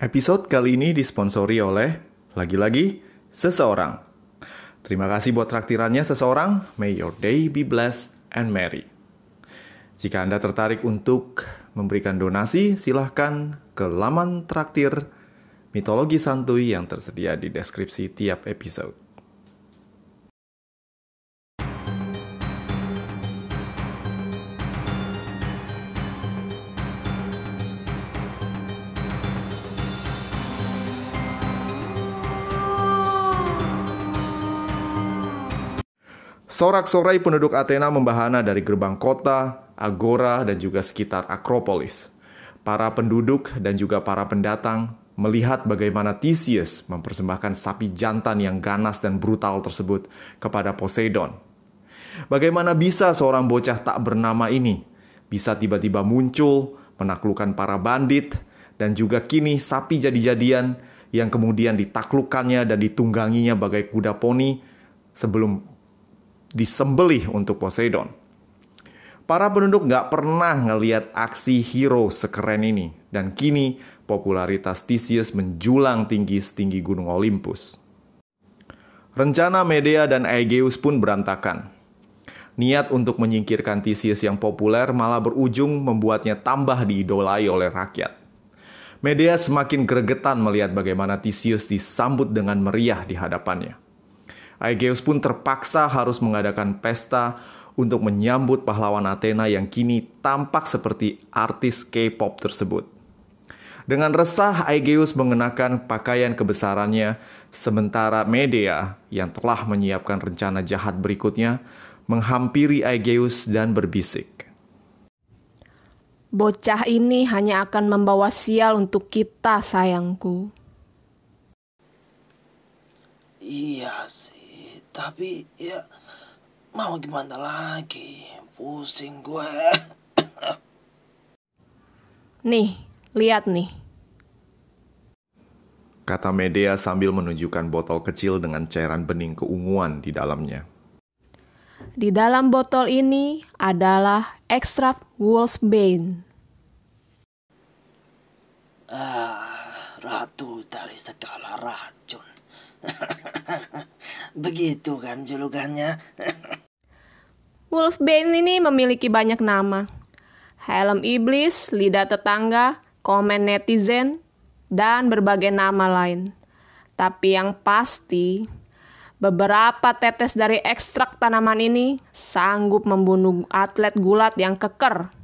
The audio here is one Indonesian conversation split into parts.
Episode kali ini disponsori oleh, lagi-lagi, seseorang. Terima kasih buat traktirannya seseorang. May your day be blessed and merry. Jika Anda tertarik untuk memberikan donasi, silahkan ke laman traktir mitologi santuy yang tersedia di deskripsi tiap episode. Sorak-sorai penduduk Athena membahana dari gerbang kota, agora, dan juga sekitar Akropolis. Para penduduk dan juga para pendatang melihat bagaimana Theseus mempersembahkan sapi jantan yang ganas dan brutal tersebut kepada Poseidon. Bagaimana bisa seorang bocah tak bernama ini bisa tiba-tiba muncul, menaklukkan para bandit, dan juga kini sapi jadi-jadian yang kemudian ditaklukkannya dan ditungganginya bagai kuda poni sebelum disembelih untuk Poseidon. Para penduduk nggak pernah ngeliat aksi hero sekeren ini, dan kini popularitas Theseus menjulang tinggi setinggi gunung Olympus. Rencana Medea dan Aegeus pun berantakan. Niat untuk menyingkirkan Theseus yang populer malah berujung membuatnya tambah diidolai oleh rakyat. Medea semakin gregetan melihat bagaimana Theseus disambut dengan meriah di hadapannya. Aegeus pun terpaksa harus mengadakan pesta untuk menyambut pahlawan Athena yang kini tampak seperti artis K-pop tersebut. Dengan resah, Aegeus mengenakan pakaian kebesarannya, sementara Medea yang telah menyiapkan rencana jahat berikutnya menghampiri Aegeus dan berbisik. Bocah ini hanya akan membawa sial untuk kita, sayangku. Iya sih. Tapi ya mau gimana lagi? Pusing gue. nih, lihat nih. Kata Medea sambil menunjukkan botol kecil dengan cairan bening keunguan di dalamnya. Di dalam botol ini adalah ekstrak wolfsbane. Ah, ratu dari segala racun. Begitu kan julukannya. Wolfbane ini memiliki banyak nama. Helm iblis, lidah tetangga, komen netizen, dan berbagai nama lain. Tapi yang pasti, beberapa tetes dari ekstrak tanaman ini sanggup membunuh atlet gulat yang keker.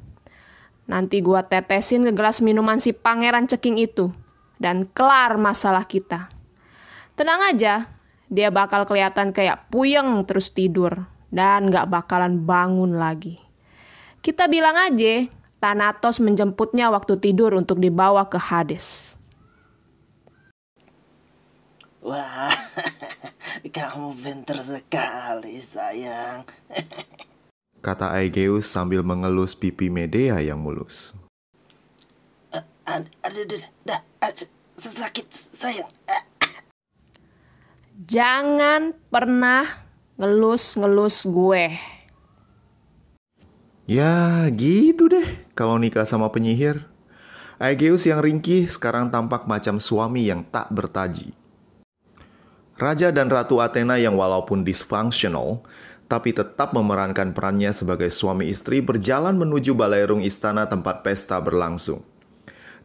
Nanti gua tetesin ke gelas minuman si pangeran ceking itu. Dan kelar masalah kita. Tenang aja, dia bakal kelihatan kayak puyeng terus tidur dan gak bakalan bangun lagi. Kita bilang aja, Thanatos menjemputnya waktu tidur untuk dibawa ke Hades. Wah, kamu pinter sekali sayang. Kata Aegeus sambil mengelus pipi Medea yang mulus. Aduh, aduh, dah, sakit sayang. Jangan pernah ngelus-ngelus gue. Ya gitu deh kalau nikah sama penyihir. Aegeus yang ringkih sekarang tampak macam suami yang tak bertaji. Raja dan Ratu Athena yang walaupun dysfunctional, tapi tetap memerankan perannya sebagai suami istri berjalan menuju balairung istana tempat pesta berlangsung.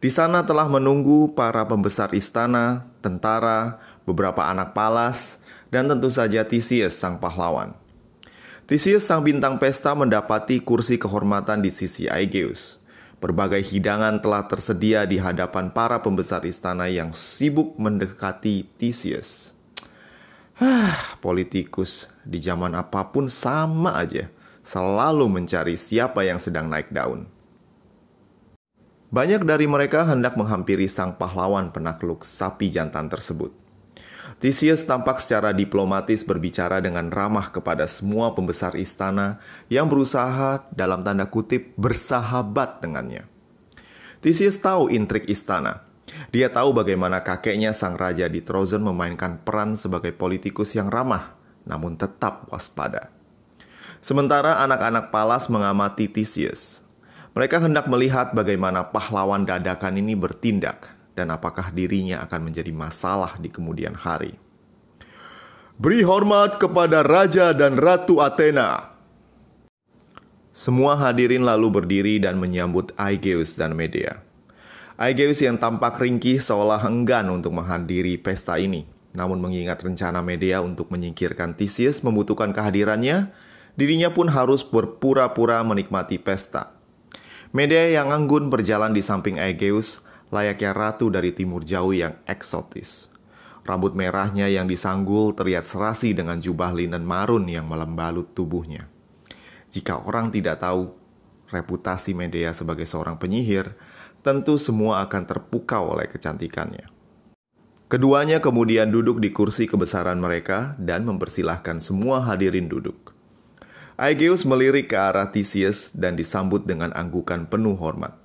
Di sana telah menunggu para pembesar istana, tentara, beberapa anak palas, dan tentu saja Theseus sang pahlawan. Theseus sang bintang pesta mendapati kursi kehormatan di sisi Aegeus. Berbagai hidangan telah tersedia di hadapan para pembesar istana yang sibuk mendekati Theseus. Ah, politikus di zaman apa pun sama aja, selalu mencari siapa yang sedang naik daun. Banyak dari mereka hendak menghampiri sang pahlawan penakluk sapi jantan tersebut. Theseus tampak secara diplomatis berbicara dengan ramah kepada semua pembesar istana yang berusaha dalam tanda kutip bersahabat dengannya. Theseus tahu intrik istana. Dia tahu bagaimana kakeknya sang raja di Trozen memainkan peran sebagai politikus yang ramah, namun tetap waspada. Sementara anak-anak Palas mengamati Theseus, mereka hendak melihat bagaimana pahlawan dadakan ini bertindak dan apakah dirinya akan menjadi masalah di kemudian hari. Beri hormat kepada Raja dan Ratu Athena. Semua hadirin lalu berdiri dan menyambut Aegeus dan Medea. Aegeus yang tampak ringkih seolah enggan untuk menghadiri pesta ini. Namun mengingat rencana Medea untuk menyingkirkan Theseus membutuhkan kehadirannya, dirinya pun harus berpura-pura menikmati pesta. Medea yang anggun berjalan di samping Aegeus, layaknya ratu dari timur jauh yang eksotis. Rambut merahnya yang disanggul terlihat serasi dengan jubah linen marun yang melembalut tubuhnya. Jika orang tidak tahu reputasi Medea sebagai seorang penyihir, tentu semua akan terpukau oleh kecantikannya. Keduanya kemudian duduk di kursi kebesaran mereka dan mempersilahkan semua hadirin duduk. Aegeus melirik ke arah Theseus dan disambut dengan anggukan penuh hormat.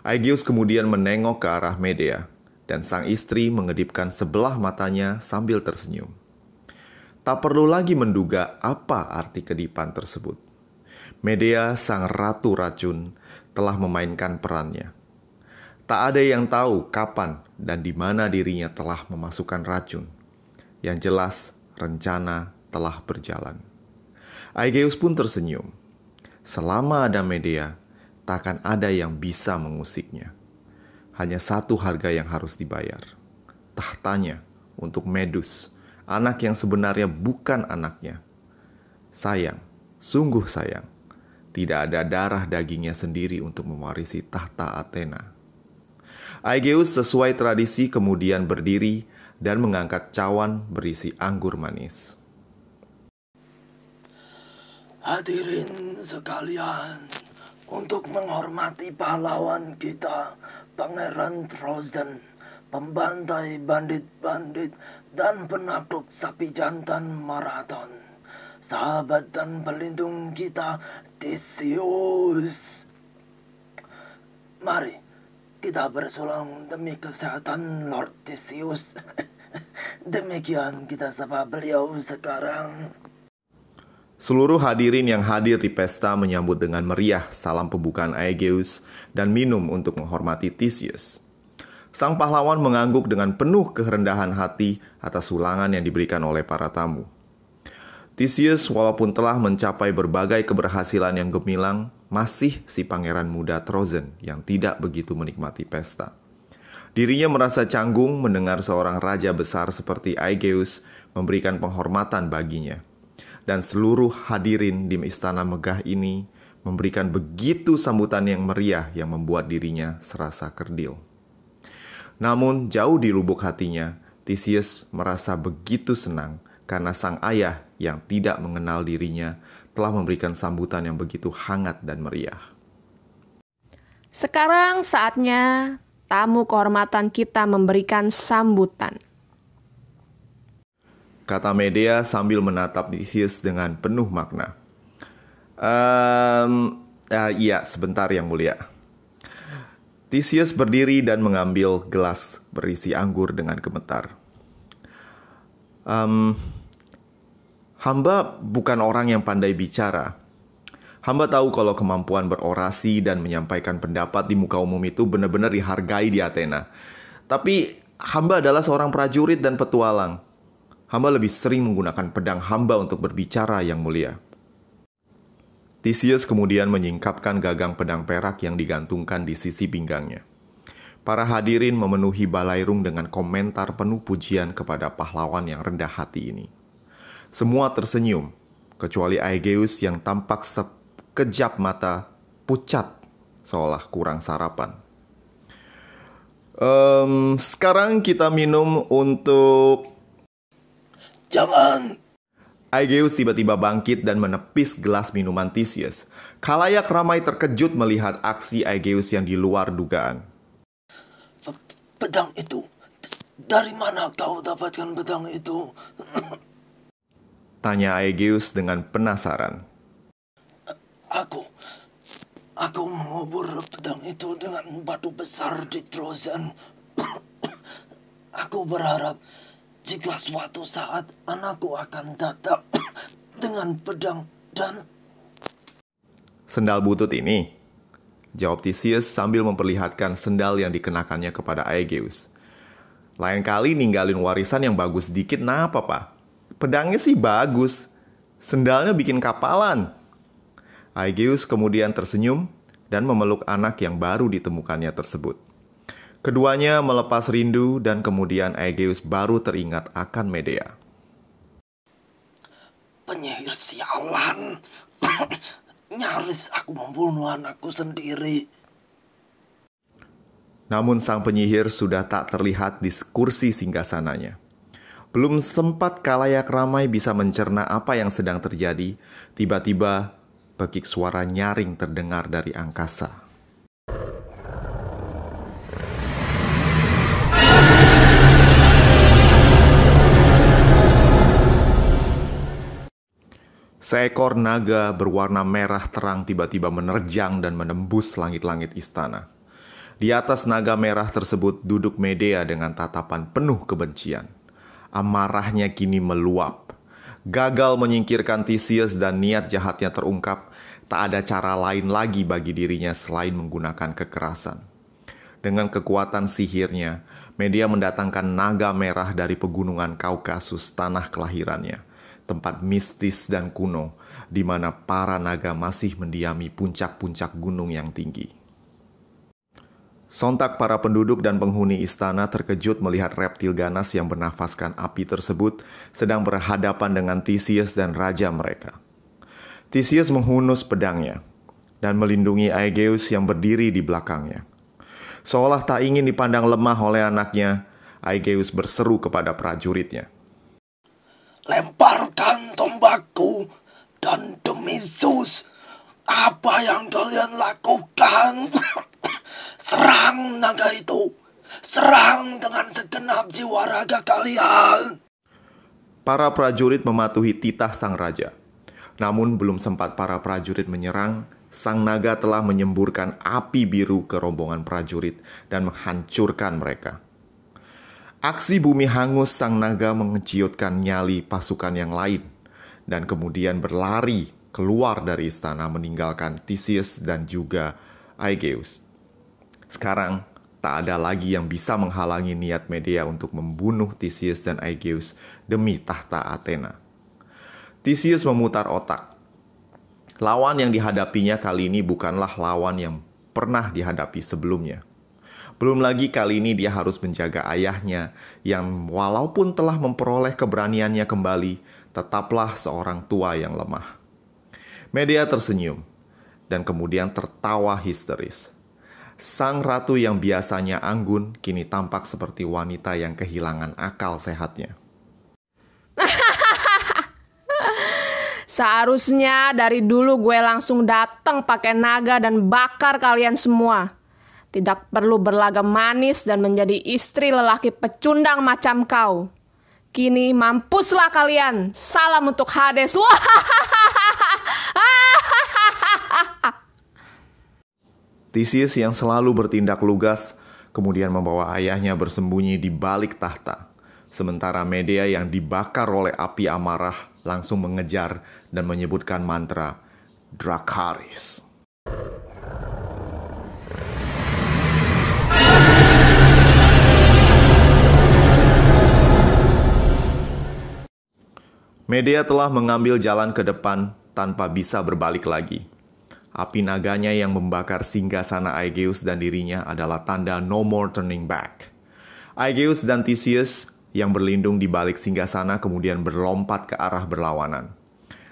Aegeus kemudian menengok ke arah Medea, dan sang istri mengedipkan sebelah matanya sambil tersenyum. Tak perlu lagi menduga apa arti kedipan tersebut. Medea, sang ratu racun, telah memainkan perannya. Tak ada yang tahu kapan dan di mana dirinya telah memasukkan racun. Yang jelas, rencana telah berjalan. Aegeus pun tersenyum. Selama ada Medea, takkan ada yang bisa mengusiknya. Hanya satu harga yang harus dibayar. Tahtanya untuk Medus, anak yang sebenarnya bukan anaknya. Sayang, sungguh sayang. Tidak ada darah dagingnya sendiri untuk mewarisi tahta Athena. Aegeus sesuai tradisi kemudian berdiri dan mengangkat cawan berisi anggur manis. Hadirin sekalian, untuk menghormati pahlawan kita, Pangeran Trojan, pembantai bandit-bandit, dan penakluk sapi jantan maraton. Sahabat dan pelindung kita, Theseus. Mari, kita bersulang demi kesehatan Lord Theseus. Demikian kita sapa beliau sekarang. Seluruh hadirin yang hadir di pesta menyambut dengan meriah salam pembukaan Aegeus dan minum untuk menghormati Theseus. Sang pahlawan mengangguk dengan penuh kerendahan hati atas sulangan yang diberikan oleh para tamu. Theseus walaupun telah mencapai berbagai keberhasilan yang gemilang, masih si pangeran muda Trozen yang tidak begitu menikmati pesta. Dirinya merasa canggung mendengar seorang raja besar seperti Aegeus memberikan penghormatan baginya – dan seluruh hadirin di istana megah ini memberikan begitu sambutan yang meriah yang membuat dirinya serasa kerdil. Namun jauh di lubuk hatinya, Theseus merasa begitu senang karena sang ayah yang tidak mengenal dirinya telah memberikan sambutan yang begitu hangat dan meriah. Sekarang saatnya tamu kehormatan kita memberikan sambutan kata Medea sambil menatap Theseus dengan penuh makna. Um, uh, iya, sebentar yang mulia. Theseus berdiri dan mengambil gelas berisi anggur dengan gemetar. Um, hamba bukan orang yang pandai bicara. Hamba tahu kalau kemampuan berorasi dan menyampaikan pendapat di muka umum itu benar-benar dihargai di Athena. Tapi hamba adalah seorang prajurit dan petualang hamba lebih sering menggunakan pedang hamba untuk berbicara yang mulia. Theseus kemudian menyingkapkan gagang pedang perak yang digantungkan di sisi pinggangnya. Para hadirin memenuhi balairung dengan komentar penuh pujian kepada pahlawan yang rendah hati ini. Semua tersenyum, kecuali Aegeus yang tampak sekejap mata pucat seolah kurang sarapan. Um, sekarang kita minum untuk Jangan! Aegeus tiba-tiba bangkit dan menepis gelas minuman Theseus. Kalayak ramai terkejut melihat aksi Aegeus yang di luar dugaan. Pedang itu, dari mana kau dapatkan pedang itu? Tanya Aegeus dengan penasaran. Aku, aku mengubur pedang itu dengan batu besar di Trojan. aku berharap jika suatu saat anakku akan datang dengan pedang dan... Sendal butut ini? Jawab Theseus sambil memperlihatkan sendal yang dikenakannya kepada Aegeus. Lain kali ninggalin warisan yang bagus dikit, napa pak? Pedangnya sih bagus, sendalnya bikin kapalan. Aegeus kemudian tersenyum dan memeluk anak yang baru ditemukannya tersebut. Keduanya melepas rindu dan kemudian Aegeus baru teringat akan Medea. Penyihir sialan. Nyaris aku membunuh anakku sendiri. Namun sang penyihir sudah tak terlihat di kursi singgasananya. Belum sempat kalayak ramai bisa mencerna apa yang sedang terjadi, tiba-tiba pekik suara nyaring terdengar dari angkasa. Seekor naga berwarna merah terang tiba-tiba menerjang dan menembus langit-langit istana. Di atas naga merah tersebut duduk Medea dengan tatapan penuh kebencian. Amarahnya kini meluap. Gagal menyingkirkan Theseus dan niat jahatnya terungkap, tak ada cara lain lagi bagi dirinya selain menggunakan kekerasan. Dengan kekuatan sihirnya, Medea mendatangkan naga merah dari pegunungan Kaukasus, tanah kelahirannya, tempat mistis dan kuno, di mana para naga masih mendiami puncak-puncak gunung yang tinggi. Sontak para penduduk dan penghuni istana terkejut melihat reptil ganas yang bernafaskan api tersebut sedang berhadapan dengan Theseus dan raja mereka. Theseus menghunus pedangnya dan melindungi Aegeus yang berdiri di belakangnya. Seolah tak ingin dipandang lemah oleh anaknya, Aegeus berseru kepada prajuritnya. Lemparkan tombakku dan demi Zeus, apa yang kalian lakukan? Serang naga itu. Serang dengan segenap jiwa raga kalian. Para prajurit mematuhi titah sang raja. Namun belum sempat para prajurit menyerang, sang naga telah menyemburkan api biru ke rombongan prajurit dan menghancurkan mereka. Aksi bumi hangus sang naga mengeciutkan nyali pasukan yang lain dan kemudian berlari keluar dari istana meninggalkan Theseus dan juga Aegeus. Sekarang, tak ada lagi yang bisa menghalangi niat Medea untuk membunuh Theseus dan Aegeus demi tahta Athena. Theseus memutar otak. Lawan yang dihadapinya kali ini bukanlah lawan yang pernah dihadapi sebelumnya. Belum lagi kali ini dia harus menjaga ayahnya yang walaupun telah memperoleh keberaniannya kembali, tetaplah seorang tua yang lemah. Medea tersenyum dan kemudian tertawa histeris. Sang ratu yang biasanya anggun kini tampak seperti wanita yang kehilangan akal sehatnya. Seharusnya dari dulu gue langsung datang pakai naga dan bakar kalian semua. Tidak perlu berlagak manis dan menjadi istri lelaki pecundang macam kau. Kini mampuslah kalian. Salam untuk Hades. Theseus yang selalu bertindak lugas kemudian membawa ayahnya bersembunyi di balik tahta. Sementara Medea yang dibakar oleh api amarah langsung mengejar dan menyebutkan mantra Dracaris. Medea telah mengambil jalan ke depan tanpa bisa berbalik lagi. Api naganya yang membakar singgah sana Aegeus dan dirinya adalah tanda no more turning back. Aegeus dan Theseus yang berlindung di balik singgah sana kemudian berlompat ke arah berlawanan.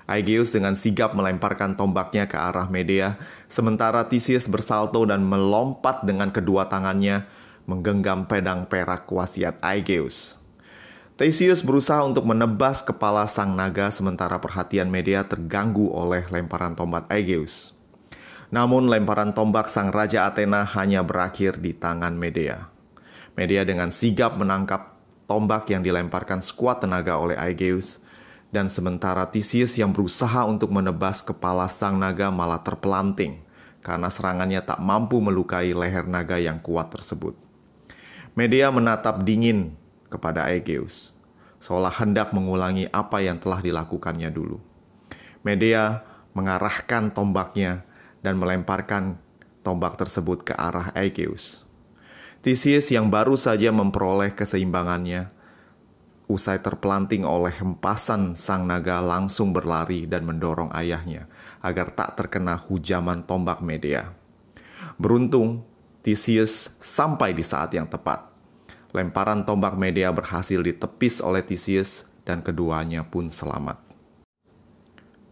Aegeus dengan sigap melemparkan tombaknya ke arah Medea, sementara Theseus bersalto dan melompat dengan kedua tangannya menggenggam pedang perak wasiat Aegeus. Theseus berusaha untuk menebas kepala sang naga sementara perhatian Medea terganggu oleh lemparan tombak Aegeus. Namun lemparan tombak sang Raja Athena hanya berakhir di tangan Medea. Medea dengan sigap menangkap tombak yang dilemparkan sekuat tenaga oleh Aegeus, dan sementara Theseus yang berusaha untuk menebas kepala sang naga malah terpelanting karena serangannya tak mampu melukai leher naga yang kuat tersebut. Medea menatap dingin kepada Aegeus, seolah hendak mengulangi apa yang telah dilakukannya dulu. Medea mengarahkan tombaknya dan melemparkan tombak tersebut ke arah Aegeus. Theseus yang baru saja memperoleh keseimbangannya, usai terpelanting oleh hempasan sang naga langsung berlari dan mendorong ayahnya agar tak terkena hujaman tombak Medea. Beruntung, Theseus sampai di saat yang tepat. Lemparan tombak Medea berhasil ditepis oleh Theseus dan keduanya pun selamat.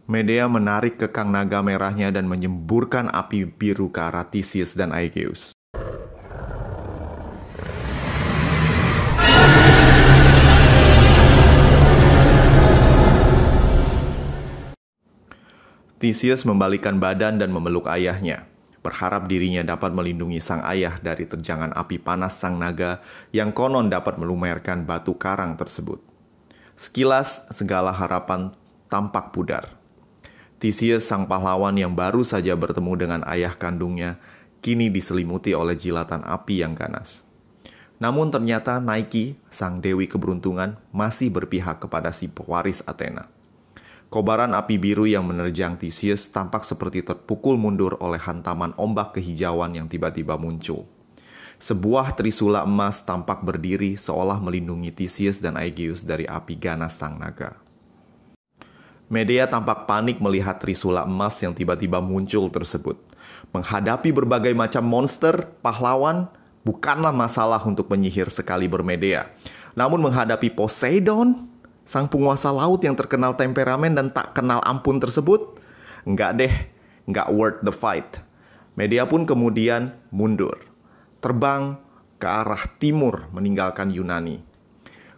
Medea menarik kekang naga merahnya dan menyemburkan api biru ke arah Theseus dan Aegeus. Theseus membalikan badan dan memeluk ayahnya, berharap dirinya dapat melindungi sang ayah dari terjangan api panas sang naga yang konon dapat melumerkan batu karang tersebut. Sekilas segala harapan tampak pudar. Theseus sang pahlawan yang baru saja bertemu dengan ayah kandungnya kini diselimuti oleh jilatan api yang ganas. Namun ternyata Nike, sang dewi keberuntungan, masih berpihak kepada si pewaris Athena. Kobaran api biru yang menerjang Theseus tampak seperti terpukul mundur oleh hantaman ombak kehijauan yang tiba-tiba muncul. Sebuah trisula emas tampak berdiri seolah melindungi Theseus dan Aegeus dari api ganas sang naga. Medea tampak panik melihat trisula emas yang tiba-tiba muncul tersebut. Menghadapi berbagai macam monster, pahlawan bukanlah masalah untuk penyihir sekali bermedea. Namun menghadapi Poseidon, sang penguasa laut yang terkenal temperamen dan tak kenal ampun tersebut, enggak deh, enggak worth the fight. Medea pun kemudian mundur, terbang ke arah timur meninggalkan Yunani.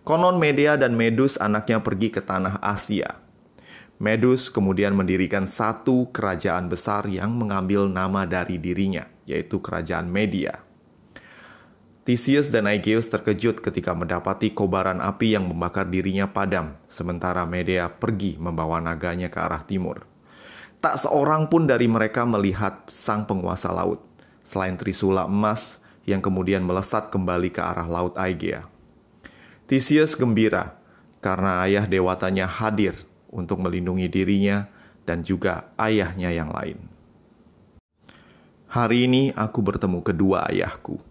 Konon Medea dan Medus anaknya pergi ke tanah Asia, Medus kemudian mendirikan satu kerajaan besar yang mengambil nama dari dirinya, yaitu Kerajaan Media. Theseus dan Aegeus terkejut ketika mendapati kobaran api yang membakar dirinya padam, sementara Medea pergi membawa naganya ke arah timur. Tak seorang pun dari mereka melihat sang penguasa laut, selain Trisula emas yang kemudian melesat kembali ke arah laut Aegea. Theseus gembira karena ayah dewatanya hadir untuk melindungi dirinya dan juga ayahnya yang lain. Hari ini aku bertemu kedua ayahku.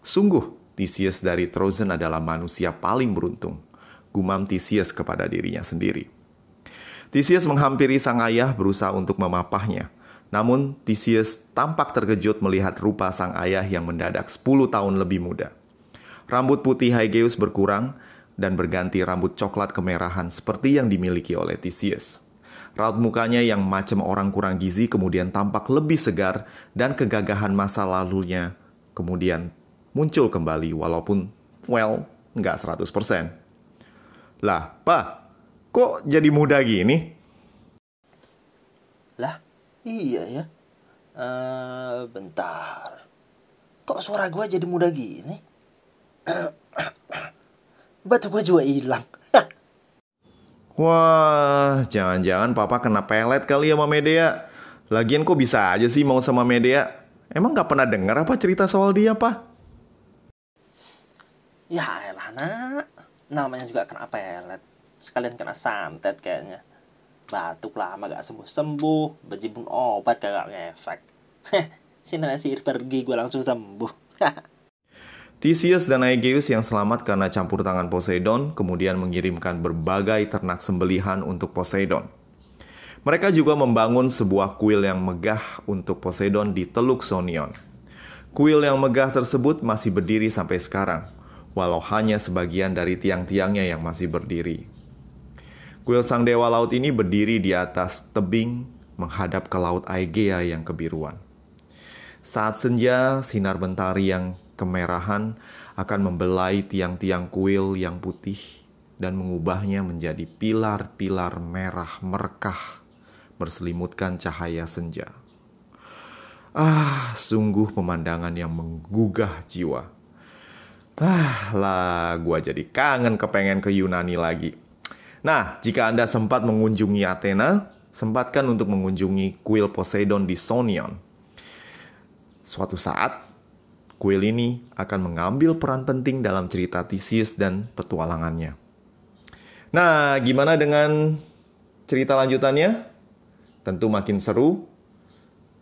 Sungguh, Theseus dari Trozen adalah manusia paling beruntung. Gumam Theseus kepada dirinya sendiri. Theseus menghampiri sang ayah berusaha untuk memapahnya. Namun, Theseus tampak terkejut melihat rupa sang ayah yang mendadak 10 tahun lebih muda. Rambut putih Haigeus berkurang dan berganti rambut coklat kemerahan seperti yang dimiliki oleh Theseus. Raut mukanya yang macam orang kurang gizi kemudian tampak lebih segar dan kegagahan masa lalunya kemudian muncul kembali walaupun, well, nggak 100%. Lah, Pak, kok jadi muda gini? Lah, iya ya. Uh, bentar. Kok suara gue jadi muda gini? batu gue juga hilang. Wah, jangan-jangan papa kena pelet kali ya sama Medea. Lagian kok bisa aja sih mau sama Medea? Emang gak pernah dengar apa cerita soal dia, Pak? Ya elah, nak. Namanya juga kena pelet. Sekalian kena santet kayaknya. Batuk lama gak sembuh-sembuh. Bejibun obat kagak ngefek. Heh, sini sihir pergi gue langsung sembuh. Theseus dan Aegeus yang selamat karena campur tangan Poseidon kemudian mengirimkan berbagai ternak sembelihan untuk Poseidon. Mereka juga membangun sebuah kuil yang megah untuk Poseidon di Teluk Sonion. Kuil yang megah tersebut masih berdiri sampai sekarang, walau hanya sebagian dari tiang-tiangnya yang masih berdiri. Kuil sang dewa laut ini berdiri di atas tebing menghadap ke laut Aegea yang kebiruan. Saat senja, sinar mentari yang kemerahan akan membelai tiang-tiang kuil yang putih dan mengubahnya menjadi pilar-pilar merah merekah berselimutkan cahaya senja. Ah, sungguh pemandangan yang menggugah jiwa. Ah, lah, gua jadi kangen kepengen ke Yunani lagi. Nah, jika Anda sempat mengunjungi Athena, sempatkan untuk mengunjungi kuil Poseidon di Sonion. Suatu saat, kuil ini akan mengambil peran penting dalam cerita Theseus dan petualangannya. Nah, gimana dengan cerita lanjutannya? Tentu makin seru.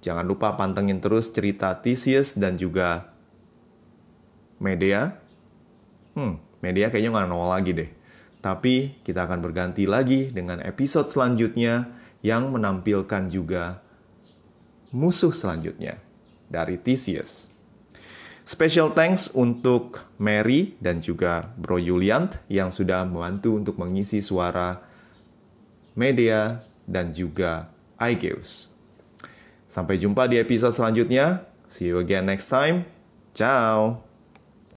Jangan lupa pantengin terus cerita Theseus dan juga Media. Hmm, Media kayaknya nggak nol lagi deh. Tapi kita akan berganti lagi dengan episode selanjutnya yang menampilkan juga musuh selanjutnya dari Theseus. Special thanks untuk Mary dan juga Bro Yuliant yang sudah membantu untuk mengisi suara media dan juga iGeus. Sampai jumpa di episode selanjutnya. See you again next time. Ciao.